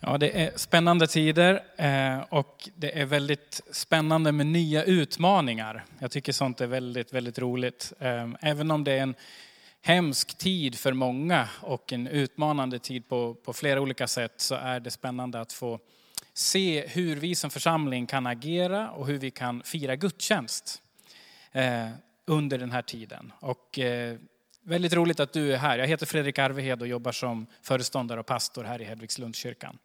Ja, det är spännande tider eh, och det är väldigt spännande med nya utmaningar. Jag tycker sånt är väldigt, väldigt roligt. Eh, även om det är en hemsk tid för många och en utmanande tid på, på flera olika sätt så är det spännande att få se hur vi som församling kan agera och hur vi kan fira gudstjänst eh, under den här tiden. Och väldigt roligt att du är här. Jag heter Fredrik Arvehed och jobbar som föreståndare och pastor här i Hedvigslundskyrkan.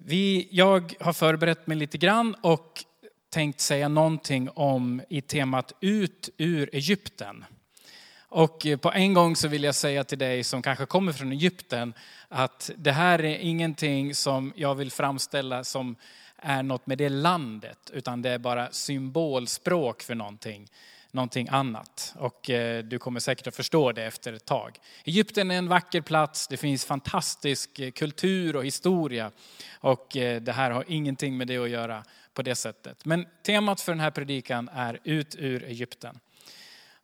Vi, jag har förberett mig lite grann och tänkt säga någonting om i temat ut ur Egypten. Och eh, på en gång så vill jag säga till dig som kanske kommer från Egypten att det här är ingenting som jag vill framställa som är något med det landet, utan det är bara symbolspråk för någonting någonting annat. Och eh, du kommer säkert att förstå det efter ett tag. Egypten är en vacker plats, det finns fantastisk eh, kultur och historia. Och eh, det här har ingenting med det att göra på det sättet. Men temat för den här predikan är ut ur Egypten.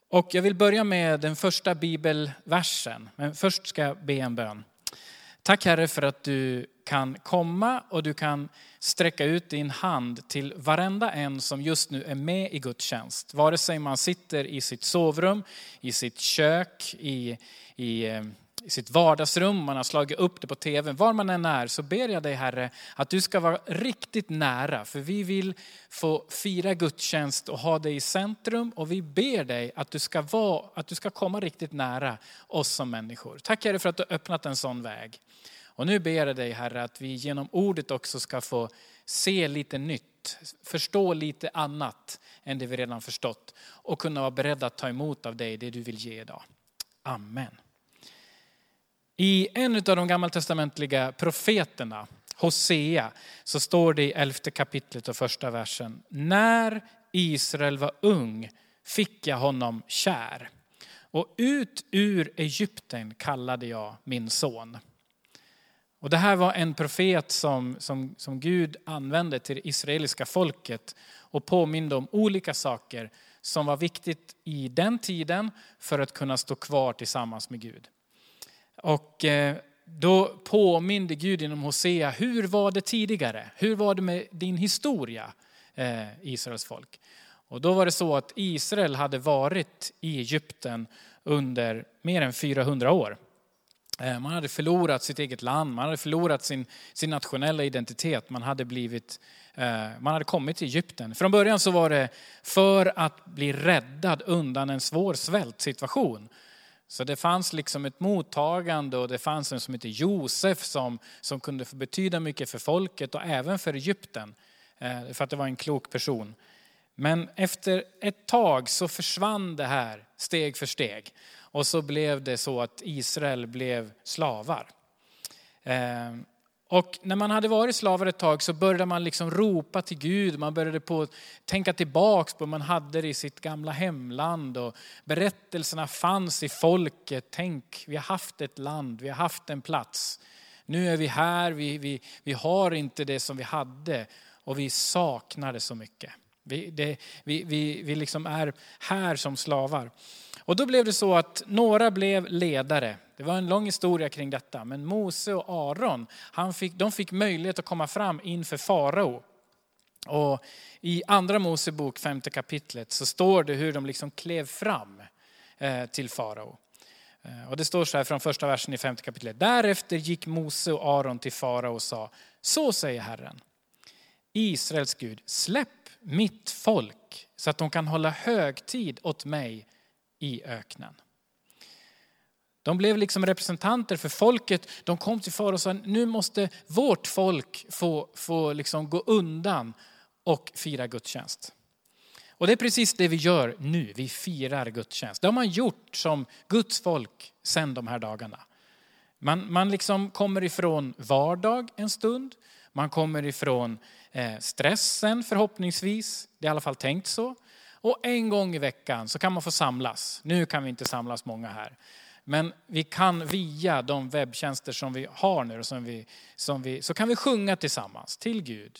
Och jag vill börja med den första bibelversen. Men först ska jag be en bön. Tack Herre för att du kan komma och du kan sträcka ut din hand till varenda en som just nu är med i gudstjänst. Vare sig man sitter i sitt sovrum, i sitt kök, i, i, eh, i sitt vardagsrum, man har slagit upp det på tv, var man än är så ber jag dig Herre att du ska vara riktigt nära. För vi vill få fira gudstjänst och ha dig i centrum och vi ber dig att du ska, vara, att du ska komma riktigt nära oss som människor. Tack Herre för att du har öppnat en sån väg. Och nu ber jag dig Herre att vi genom ordet också ska få se lite nytt, förstå lite annat än det vi redan förstått och kunna vara beredda att ta emot av dig det du vill ge idag. Amen. I en av de gammaltestamentliga profeterna, Hosea, så står det i elfte kapitlet och första versen. När Israel var ung fick jag honom kär. Och ut ur Egypten kallade jag min son. Och det här var en profet som, som, som Gud använde till det israeliska folket och påminde om olika saker som var viktigt i den tiden för att kunna stå kvar tillsammans med Gud. Och eh, då påminde Gud genom Hosea, hur var det tidigare? Hur var det med din historia, eh, Israels folk? Och då var det så att Israel hade varit i Egypten under mer än 400 år. Eh, man hade förlorat sitt eget land, man hade förlorat sin, sin nationella identitet, man hade, blivit, eh, man hade kommit till Egypten. Från början så var det för att bli räddad undan en svår svältsituation. Så det fanns liksom ett mottagande och det fanns en som hette Josef som, som kunde betyda mycket för folket och även för Egypten. Eh, för att det var en klok person. Men efter ett tag så försvann det här steg för steg. Och så blev det så att Israel blev slavar. Ehm, och när man hade varit slavar ett tag så började man liksom ropa till Gud, man började på tänka tillbaks på vad man hade det i sitt gamla hemland och berättelserna fanns i folket. Tänk, vi har haft ett land, vi har haft en plats. Nu är vi här, vi, vi, vi har inte det som vi hade och vi saknar det så mycket. Vi, det, vi, vi, vi liksom är här som slavar. Och då blev det så att några blev ledare. Det var en lång historia kring detta. Men Mose och Aron, han fick, de fick möjlighet att komma fram inför farao. Och I andra Mosebok, femte kapitlet, så står det hur de liksom klev fram eh, till farao. Eh, och det står så här från första versen i femte kapitlet. Därefter gick Mose och Aron till farao och sa, så säger Herren, Israels Gud, släpp mitt folk så att de kan hålla högtid åt mig i öknen. De blev liksom representanter för folket. De kom till far och sa, nu måste vårt folk få, få liksom gå undan och fira gudstjänst. Och det är precis det vi gör nu, vi firar gudstjänst. Det har man gjort som Guds folk sedan de här dagarna. Man, man liksom kommer ifrån vardag en stund, man kommer ifrån Eh, stressen förhoppningsvis, det är i alla fall tänkt så. Och en gång i veckan så kan man få samlas. Nu kan vi inte samlas många här. Men vi kan via de webbtjänster som vi har nu, som vi, som vi, så kan vi sjunga tillsammans till Gud.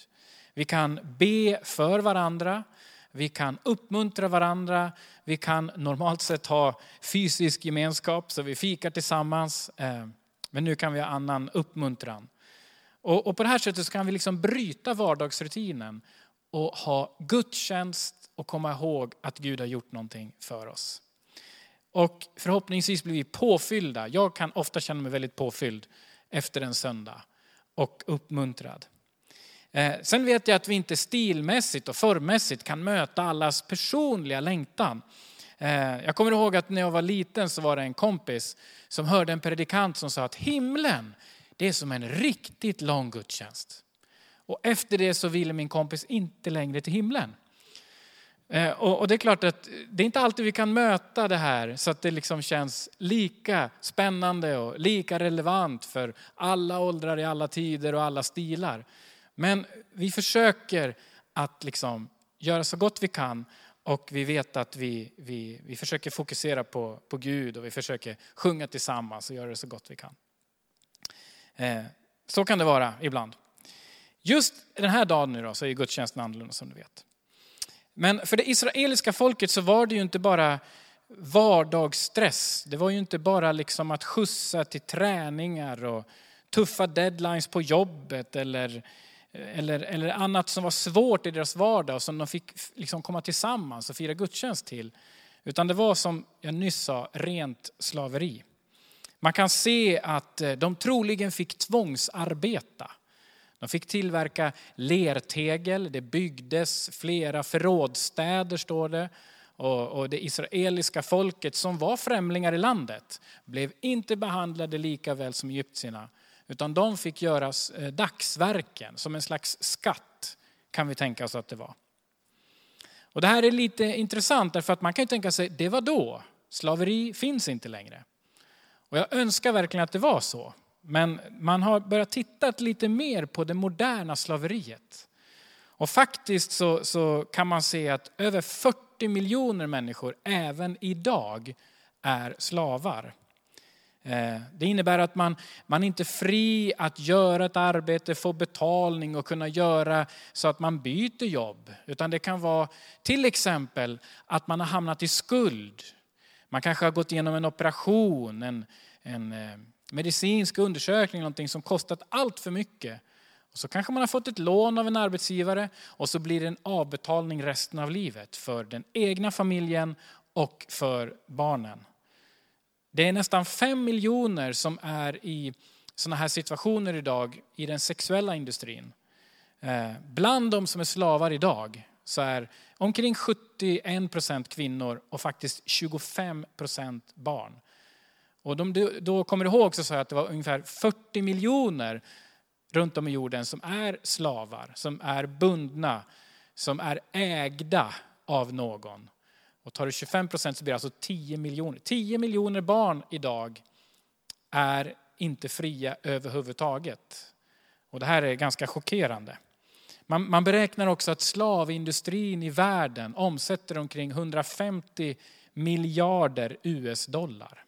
Vi kan be för varandra, vi kan uppmuntra varandra, vi kan normalt sett ha fysisk gemenskap så vi fikar tillsammans. Eh, men nu kan vi ha annan uppmuntran. Och, och på det här sättet så kan vi liksom bryta vardagsrutinen och ha gudstjänst och komma ihåg att Gud har gjort någonting för oss. Och förhoppningsvis blir vi påfyllda. Jag kan ofta känna mig väldigt påfylld efter en söndag och uppmuntrad. Eh, sen vet jag att vi inte stilmässigt och formmässigt kan möta allas personliga längtan. Eh, jag kommer ihåg att när jag var liten så var det en kompis som hörde en predikant som sa att himlen, det är som en riktigt lång gudstjänst. Och efter det så ville min kompis inte längre till himlen. Eh, och det är klart att det är inte alltid vi kan möta det här så att det liksom känns lika spännande och lika relevant för alla åldrar i alla tider och alla stilar. Men vi försöker att liksom göra så gott vi kan och vi vet att vi, vi, vi försöker fokusera på, på Gud och vi försöker sjunga tillsammans och göra det så gott vi kan. Eh, så kan det vara ibland. Just den här dagen nu då, så är gudstjänsten annorlunda som du vet. Men för det israeliska folket så var det ju inte bara vardagsstress. Det var ju inte bara liksom att skjutsa till träningar och tuffa deadlines på jobbet eller, eller, eller annat som var svårt i deras vardag och som de fick liksom komma tillsammans och fira gudstjänst till. Utan det var som jag nyss sa, rent slaveri. Man kan se att eh, de troligen fick tvångsarbeta. De fick tillverka lertegel, det byggdes flera förrådsstäder står det. Och, det israeliska folket som var främlingar i landet blev inte behandlade lika väl som egyptierna. Utan de fick göra eh, dagsverken som en slags skatt kan vi tänka oss att det var. Och det här är lite intressant därför att man kan ju tänka sig, det var då. Slaveri finns inte längre. Och jag önskar verkligen att det var så. Men man har börjat titta lite mer på det moderna slaveriet. Och faktiskt så, så, kan man se att över 40 miljoner människor även idag är slavar. Eh, det innebär att man, man inte är fri att göra ett arbete, få betalning och kunna göra så att man byter jobb. Utan det kan vara till exempel att man har hamnat i skuld. Man kanske har gått igenom en operation, en, en eh, medicinsk undersökning, någonting som kostat allt för mycket. Och så kanske man har fått ett lån av en arbetsgivare och så blir det en avbetalning resten av livet för den egna familjen och för barnen. Det är nästan fem miljoner som är i sådana här situationer idag i den sexuella industrin. Eh, bland de som är slavar idag så är omkring 71 procent kvinnor och faktiskt 25 procent barn. Och de då kommer ihåg så sa jag att det var ungefär 40 miljoner runt om i jorden som är slavar, som är bundna, som är ägda av någon. Och tar du 25 procent så blir det alltså 10 miljoner. 10 miljoner barn idag är inte fria överhuvudtaget. Och det här är ganska chockerande. Man, man beräknar också att slavindustrin i världen omsätter omkring 150 miljarder US-dollar.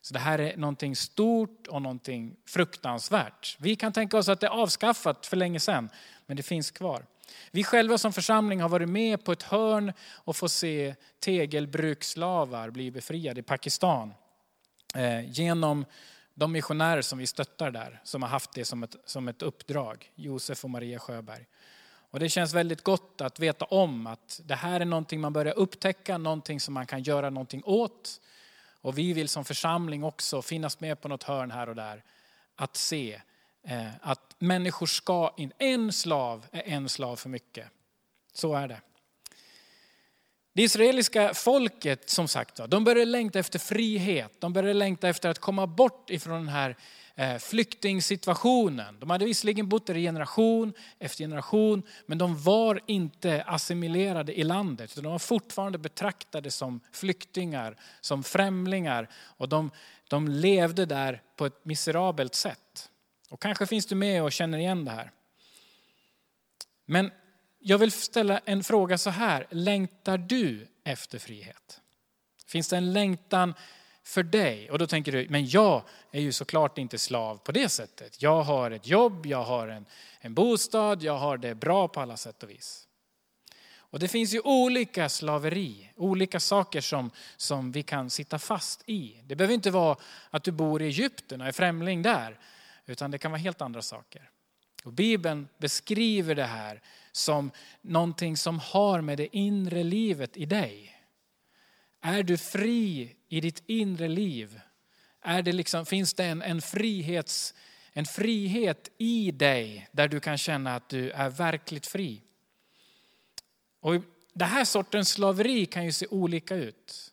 Så det här är någonting stort och någonting fruktansvärt. Vi kan tänka oss att det är avskaffat för länge sedan, men det finns kvar. Vi själva som församling har varit med på ett hörn och får se tegelbruksslavar bli befriade i Pakistan. Eh, genom de missionärer som vi stöttar där, som har haft det som ett, som ett uppdrag. Josef och Maria Sjöberg. Och det känns väldigt gott att veta om att det här är någonting man börjar upptäcka, någonting som man kan göra någonting åt. Och vi vill som församling också finnas med på något hörn här och där. Att se eh, att människor ska in. En slav är en slav för mycket. Så är det. Det israeliska folket, som sagt, de började längta efter frihet. De började längta efter att komma bort ifrån den här eh, flyktingsituationen. De hade visserligen bott där i generation efter generation, men de var inte assimilerade i landet. De var fortfarande betraktade som flyktingar, som främlingar. Och de, de levde där på ett miserabelt sätt. Och kanske finns du med och känner igen det här. Men jag vill ställa en fråga så här, längtar du efter frihet? Finns det en längtan för dig. Och då tänker du, men jag är ju såklart inte slav på det sättet. Jag har ett jobb, jag har en, en bostad, jag har det bra på alla sätt och vis. Och det finns ju olika slaveri, olika saker som, som vi kan sitta fast i. Det behöver inte vara att du bor i Egypten och är främling där, utan det kan vara helt andra saker. Och Bibeln beskriver det här som någonting som har med det inre livet i dig. Är du fri i ditt inre liv? Är det liksom, finns det en, en, frihets, en frihet i dig där du kan känna att du är verkligt fri? Och det här sortens slaveri kan ju se olika ut.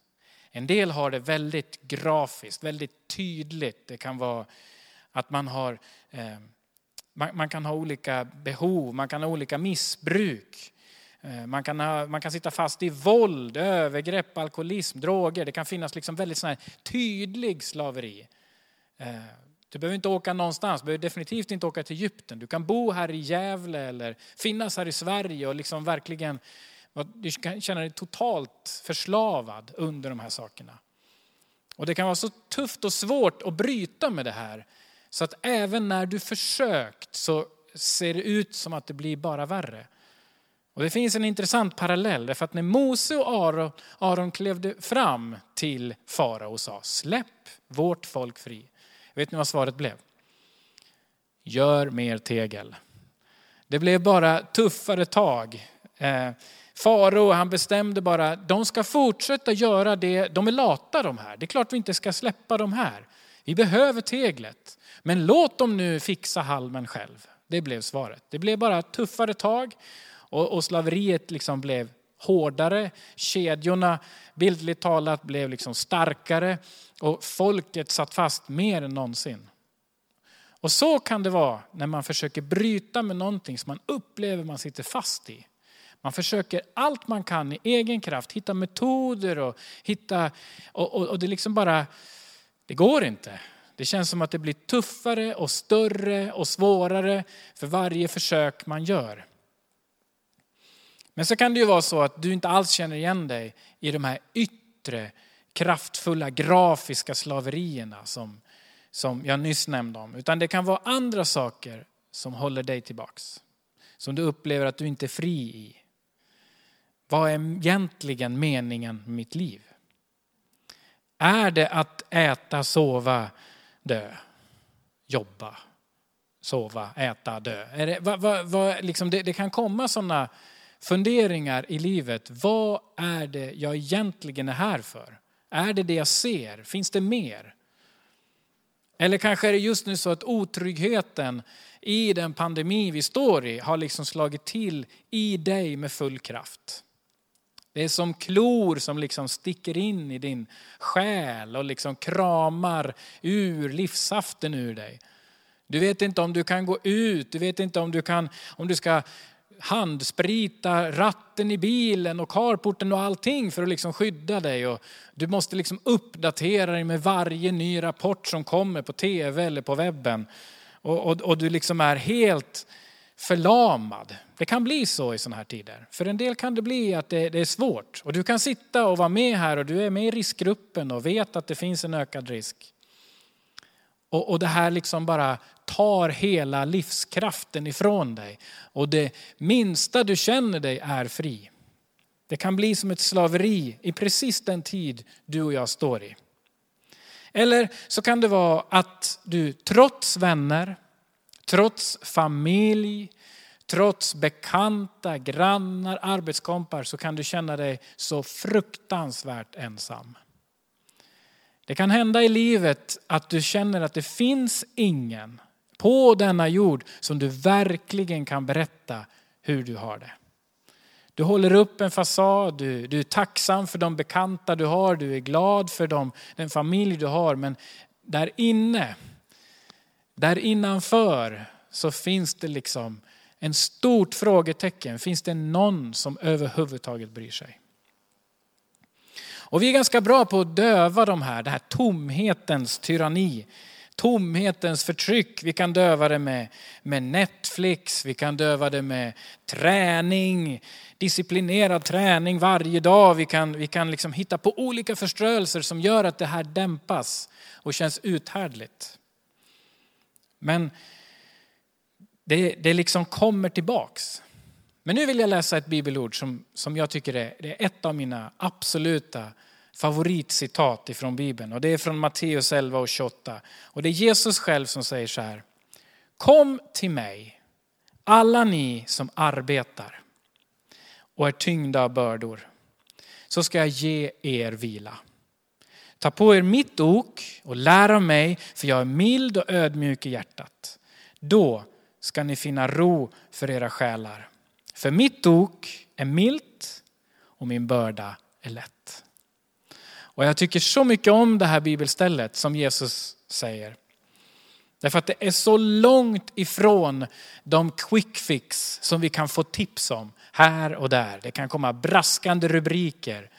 En del har det väldigt grafiskt, väldigt tydligt. Det kan vara att man har eh, man, man, kan ha olika behov, man kan ha olika missbruk. Eh, man kan, ha, man kan sitta fast i våld, övergrepp, alkoholism, droger. Det kan finnas liksom väldigt sån tydlig slaveri. Eh, du behöver inte åka någonstans, du behöver definitivt inte åka till Egypten. Du kan bo här i Gävle eller finnas här i Sverige och liksom verkligen du kan känna dig totalt förslavad under de här sakerna. Och det kan vara så tufft och svårt att bryta med det här. Så att även när du försökt så ser det ut som att det blir bara värre. Och det finns en intressant parallell, därför att när Mose och Aron, Aron klevde fram till farao och sa släpp vårt folk fri. Vet ni vad svaret blev? Gör mer tegel. Det blev bara tuffare tag. Eh, farao han bestämde bara, de ska fortsätta göra det, de är lata de här. Det är klart vi inte ska släppa de här. Vi behöver teglet. Men låt dem nu fixa halmen själv. Det blev svaret. Det blev bara tuffare tag och, och slaveriet liksom blev hårdare. Kedjorna, bildligt talat, blev liksom starkare och folket satt fast mer än någonsin. Och så kan det vara när man försöker bryta med någonting som man upplever man sitter fast i. Man försöker allt man kan i egen kraft, hitta metoder och hitta, och, och, och det liksom bara, det går inte. Det känns som att det blir tuffare och större och svårare för varje försök man gör. Men så kan det ju vara så att du inte alls känner igen dig i de här yttre kraftfulla grafiska slaverierna som, som jag nyss nämnde om. Utan det kan vara andra saker som håller dig tillbaks. Som du upplever att du inte är fri i. Vad är egentligen meningen med mitt liv? Är det att äta, sova, dö, jobba, sova, äta, dö. Är det, va, va, va, liksom det, det kan komma sådana funderingar i livet. Vad är det jag egentligen är här för? Är det det jag ser? Finns det mer? Eller kanske är det just nu så att otryggheten i den pandemi vi står i har liksom slagit till i dig med full kraft. Det är som klor som liksom sticker in i din själ och liksom kramar ur livsaften ur dig. Du vet inte om du kan gå ut, du vet inte om du, kan, om du ska handsprita ratten i bilen och carporten och allting för att liksom skydda dig. Och du måste liksom uppdatera dig med varje ny rapport som kommer på tv eller på webben. Och, och, och du liksom är helt förlamad. Det kan bli så i sådana här tider. För en del kan det bli att det, det, är svårt. Och du kan sitta och vara med här och du är med i riskgruppen och vet att det finns en ökad risk. Och, och det här liksom bara tar hela livskraften ifrån dig. Och det minsta du känner dig är fri. Det kan bli som ett slaveri i precis den tid du och jag står i. Eller så kan det vara att du trots vänner, Trots familj, trots bekanta, grannar, arbetskompar så kan du känna dig så fruktansvärt ensam. Det kan hända i livet att du känner att det finns ingen på denna jord som du verkligen kan berätta hur du har det. Du håller upp en fasad, du, du är tacksam för de bekanta du har, du är glad för dem, den familj du har. Men där inne där innanför så finns det liksom en stort frågetecken. Finns det någon som överhuvudtaget bryr sig? Och vi är ganska bra på att döva de här, det här tomhetens tyranni. Tomhetens förtryck. Vi kan döva det med, med Netflix, vi kan döva det med träning, disciplinerad träning varje dag. Vi kan, vi kan liksom hitta på olika förströelser som gör att det här dämpas och känns uthärdligt. Men det, det liksom kommer tillbaks. Men nu vill jag läsa ett bibelord som, som jag tycker är, det är ett av mina absoluta favoritcitat ifrån Bibeln. Och det är från Matteus 11 och 28. Och det är Jesus själv som säger så här. Kom till mig, alla ni som arbetar och är tyngda av bördor, så ska jag ge er vila. Ta på er mitt ok och lär av mig, för jag är mild och ödmjuk i hjärtat. Då ska ni finna ro för era själar. För mitt ok är milt och min börda är lätt. Och jag tycker så mycket om det här bibelstället som Jesus säger. Därför att det är så långt ifrån de quick fix som vi kan få tips om här och där. Det kan komma braskande rubriker.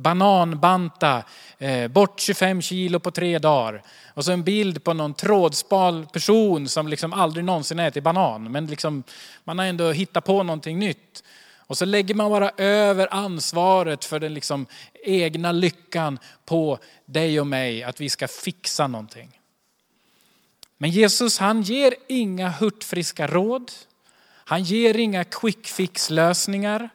Bananbanta, eh, bort 25 kilo på tre dagar. Och så en bild på någon trådspal person som liksom aldrig någonsin ätit banan. Men liksom, man har ändå hittat på någonting nytt. Och så lägger man bara över ansvaret för den liksom egna lyckan på dig och mig, att vi ska fixa någonting. Men Jesus han ger inga hurtfriska råd. Han ger inga quick fix lösningar.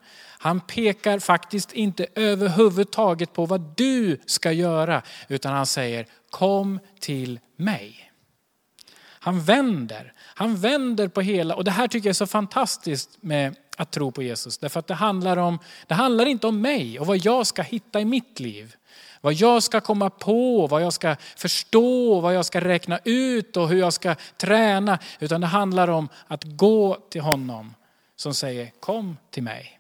Han pekar faktiskt inte överhuvudtaget på vad du ska göra, utan han säger kom till mig. Han vänder, han vänder på hela, och det här tycker jag är så fantastiskt med att tro på Jesus. Därför att det handlar, om, det handlar inte om mig och vad jag ska hitta i mitt liv. Vad jag ska komma på, vad jag ska förstå, vad jag ska räkna ut och hur jag ska träna. Utan det handlar om att gå till honom som säger kom till mig.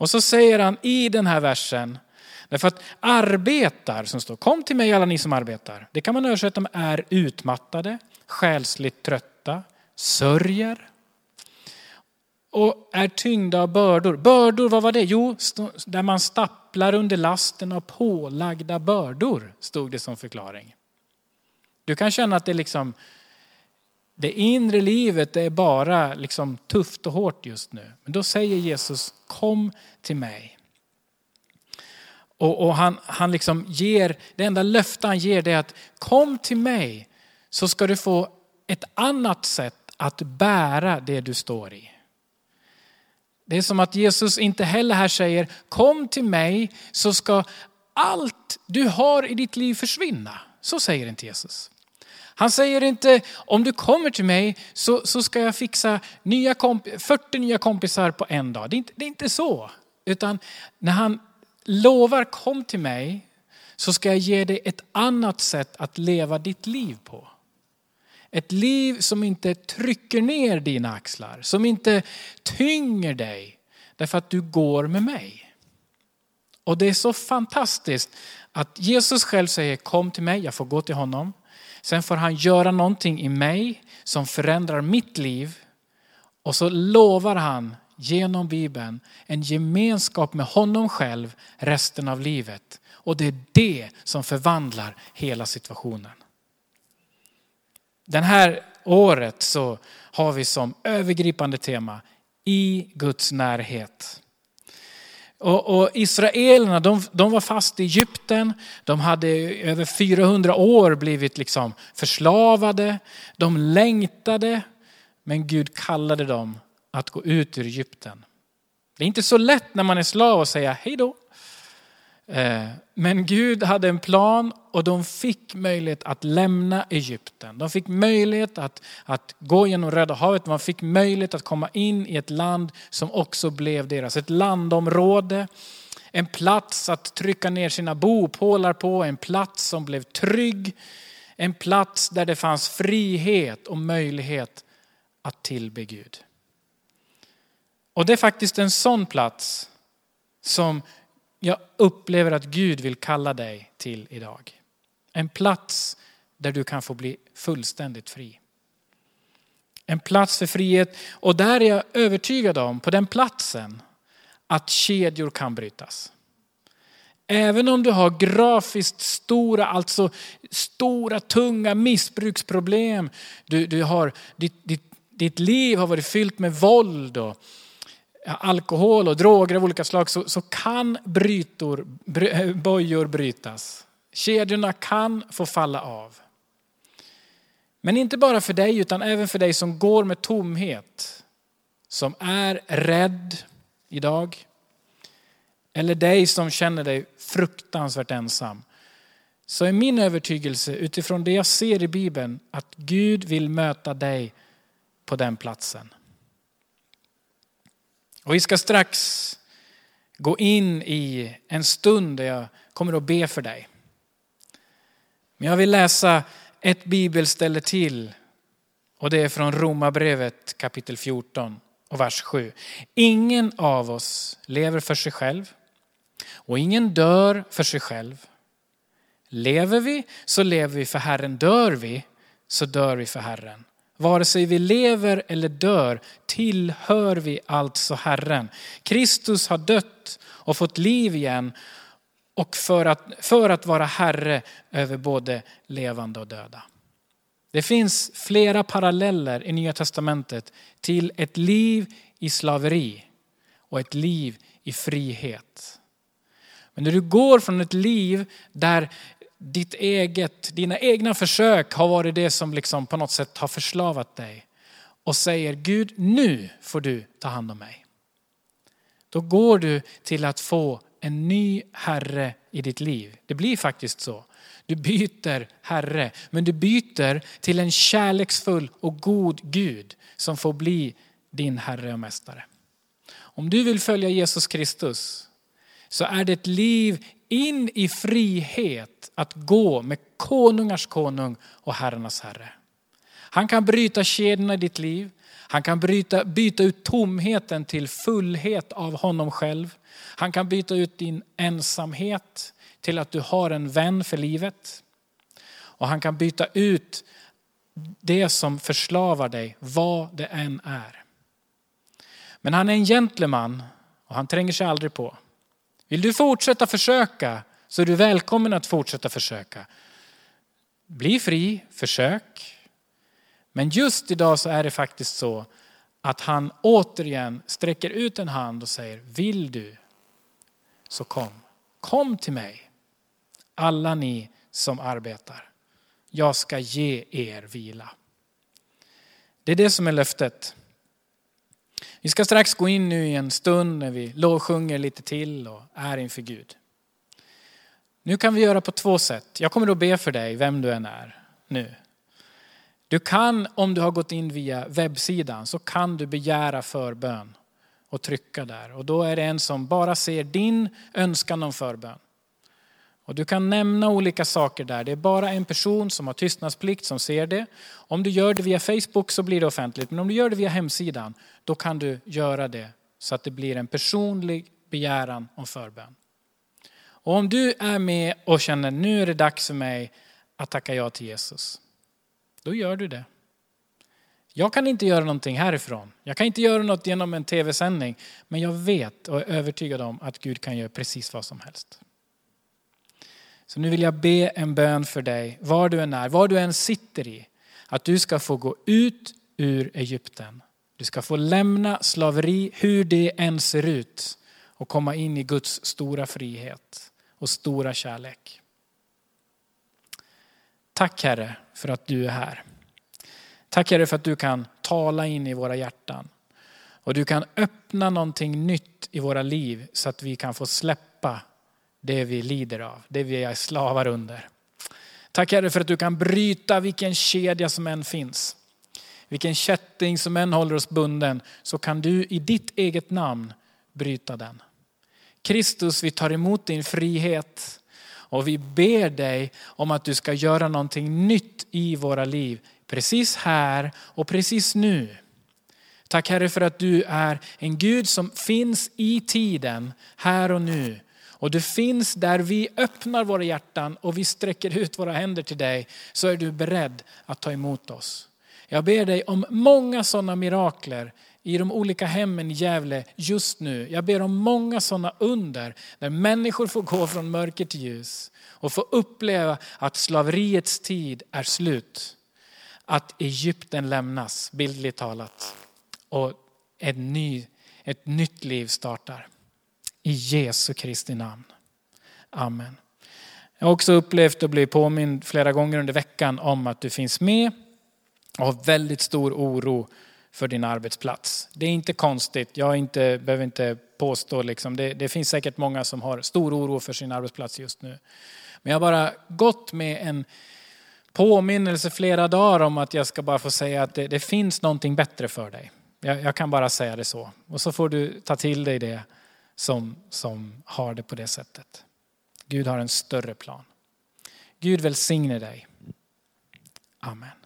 Och så säger han i den här versen, därför att arbetar som står, kom till mig alla ni som arbetar. Det kan man översätta med är utmattade, själsligt trötta, sörjer och är tyngda av bördor. Bördor, vad var det? Jo, där man stapplar under lasten av pålagda bördor, stod det som förklaring. Du kan känna att det liksom, det inre livet är bara liksom tufft och hårt just nu. Men då säger Jesus, kom till mig. Och, och, han, han liksom ger, det enda löfte han ger det är att kom till mig så ska du få ett annat sätt att bära det du står i. Det är som att Jesus inte heller här säger, kom till mig så ska allt du har i ditt liv försvinna. Så säger inte Jesus. Han säger inte, om du kommer till mig så, så ska jag fixa nya 40 nya kompisar på en dag. Det är, inte, det är inte så. Utan när han lovar, kom till mig så ska jag ge dig ett annat sätt att leva ditt liv på. Ett liv som inte trycker ner dina axlar, som inte tynger dig. Därför att du går med mig. Och det är så fantastiskt att Jesus själv säger kom till mig, jag får gå till honom. Sen får han göra någonting i mig som förändrar mitt liv. Och så lovar han genom Bibeln en gemenskap med honom själv resten av livet. Och det är det som förvandlar hela situationen. Den här året så har vi som övergripande tema i Guds närhet. Och, och Israelerna de, de, var fast i Egypten, de hade över 400 år blivit liksom förslavade, de längtade, men Gud kallade dem att gå ut ur Egypten. Det är inte så lätt när man är slav att säga hej då. Eh, men Gud hade en plan och de fick möjlighet att lämna Egypten. De fick möjlighet att, att gå genom Röda havet. Man fick möjlighet att komma in i ett land som också blev deras. Ett landområde, en plats att trycka ner sina bopålar på, en plats som blev trygg. En plats där det fanns frihet och möjlighet att tillbe Gud. Och det är faktiskt en sån plats som jag upplever att Gud vill kalla dig till idag. En plats där du kan få bli fullständigt fri. En plats för frihet och där är jag övertygad om, på den platsen, att kedjor kan brytas. Även om du har grafiskt stora, alltså stora tunga missbruksproblem. Du, du har, ditt, ditt, ditt liv har varit fyllt med våld och alkohol och droger av olika slag så, så kan brytor, bry, eh, bojor brytas. Kedjorna kan få falla av. Men inte bara för dig utan även för dig som går med tomhet. Som är rädd idag. Eller dig som känner dig fruktansvärt ensam. Så är min övertygelse utifrån det jag ser i Bibeln att Gud vill möta dig på den platsen. Och vi ska strax gå in i en stund där jag kommer att be för dig. Men jag vill läsa ett bibelställe till och det är från Romarbrevet kapitel 14 och vers 7. Ingen av oss lever för sig själv och ingen dör för sig själv. Lever vi så lever vi för Herren, dör vi så dör vi för Herren. Vare sig vi lever eller dör tillhör vi alltså Herren. Kristus har dött och fått liv igen och för att, för att vara Herre över både levande och döda. Det finns flera paralleller i Nya Testamentet till ett liv i slaveri och ett liv i frihet. Men när du går från ett liv där ditt eget, dina egna försök har varit det som liksom på något sätt har förslavat dig och säger Gud nu får du ta hand om mig. Då går du till att få en ny herre i ditt liv. Det blir faktiskt så. Du byter herre, men du byter till en kärleksfull och god Gud som får bli din herre och mästare. Om du vill följa Jesus Kristus så är det ett liv in i frihet att gå med konungars konung och herrarnas herre. Han kan bryta kedjorna i ditt liv. Han kan bryta, byta ut tomheten till fullhet av honom själv. Han kan byta ut din ensamhet till att du har en vän för livet. Och han kan byta ut det som förslavar dig, vad det än är. Men han är en gentleman och han tränger sig aldrig på. Vill du fortsätta försöka så är du välkommen att fortsätta försöka. Bli fri, försök. Men just idag så är det faktiskt så att han återigen sträcker ut en hand och säger, vill du så kom. Kom till mig, alla ni som arbetar. Jag ska ge er vila. Det är det som är löftet. Vi ska strax gå in nu i en stund när vi lovsjunger lite till och är inför Gud. Nu kan vi göra på två sätt. Jag kommer att be för dig, vem du än är nu. Du kan, om du har gått in via webbsidan, så kan du begära förbön och trycka där. Och då är det en som bara ser din önskan om förbön. Och du kan nämna olika saker där. Det är bara en person som har tystnadsplikt som ser det. Om du gör det via Facebook så blir det offentligt. Men om du gör det via hemsidan, då kan du göra det så att det blir en personlig begäran om förbön. Och om du är med och känner nu är det dags för mig att tacka ja till Jesus. Då gör du det. Jag kan inte göra någonting härifrån. Jag kan inte göra något genom en tv-sändning. Men jag vet och är övertygad om att Gud kan göra precis vad som helst. Så nu vill jag be en bön för dig, var du än är, var du än sitter i. Att du ska få gå ut ur Egypten. Du ska få lämna slaveri, hur det än ser ut. Och komma in i Guds stora frihet och stora kärlek. Tack Herre för att du är här. Tack Herre för att du kan tala in i våra hjärtan. Och du kan öppna någonting nytt i våra liv så att vi kan få släppa det vi lider av, det vi är slavar under. Tack Herre för att du kan bryta vilken kedja som än finns. Vilken kätting som än håller oss bunden så kan du i ditt eget namn bryta den. Kristus, vi tar emot din frihet och vi ber dig om att du ska göra någonting nytt i våra liv. Precis här och precis nu. Tack Herre för att du är en Gud som finns i tiden, här och nu. Och du finns där vi öppnar våra hjärtan och vi sträcker ut våra händer till dig, så är du beredd att ta emot oss. Jag ber dig om många sådana mirakler i de olika hemmen i Gävle just nu. Jag ber om många sådana under där människor får gå från mörker till ljus och få uppleva att slaveriets tid är slut. Att Egypten lämnas, bildligt talat. Och ett, ny, ett nytt liv startar. I Jesu Kristi namn. Amen. Jag har också upplevt och blivit påmind flera gånger under veckan om att du finns med och har väldigt stor oro för din arbetsplats. Det är inte konstigt, jag inte, behöver inte påstå, liksom. det, det finns säkert många som har stor oro för sin arbetsplats just nu. Men jag har bara gått med en påminnelse flera dagar om att jag ska bara få säga att det, det finns någonting bättre för dig. Jag, jag, kan bara säga det så. Och så får du ta till dig det som, som har det på det sättet. Gud har en större plan. Gud välsigne dig. Amen.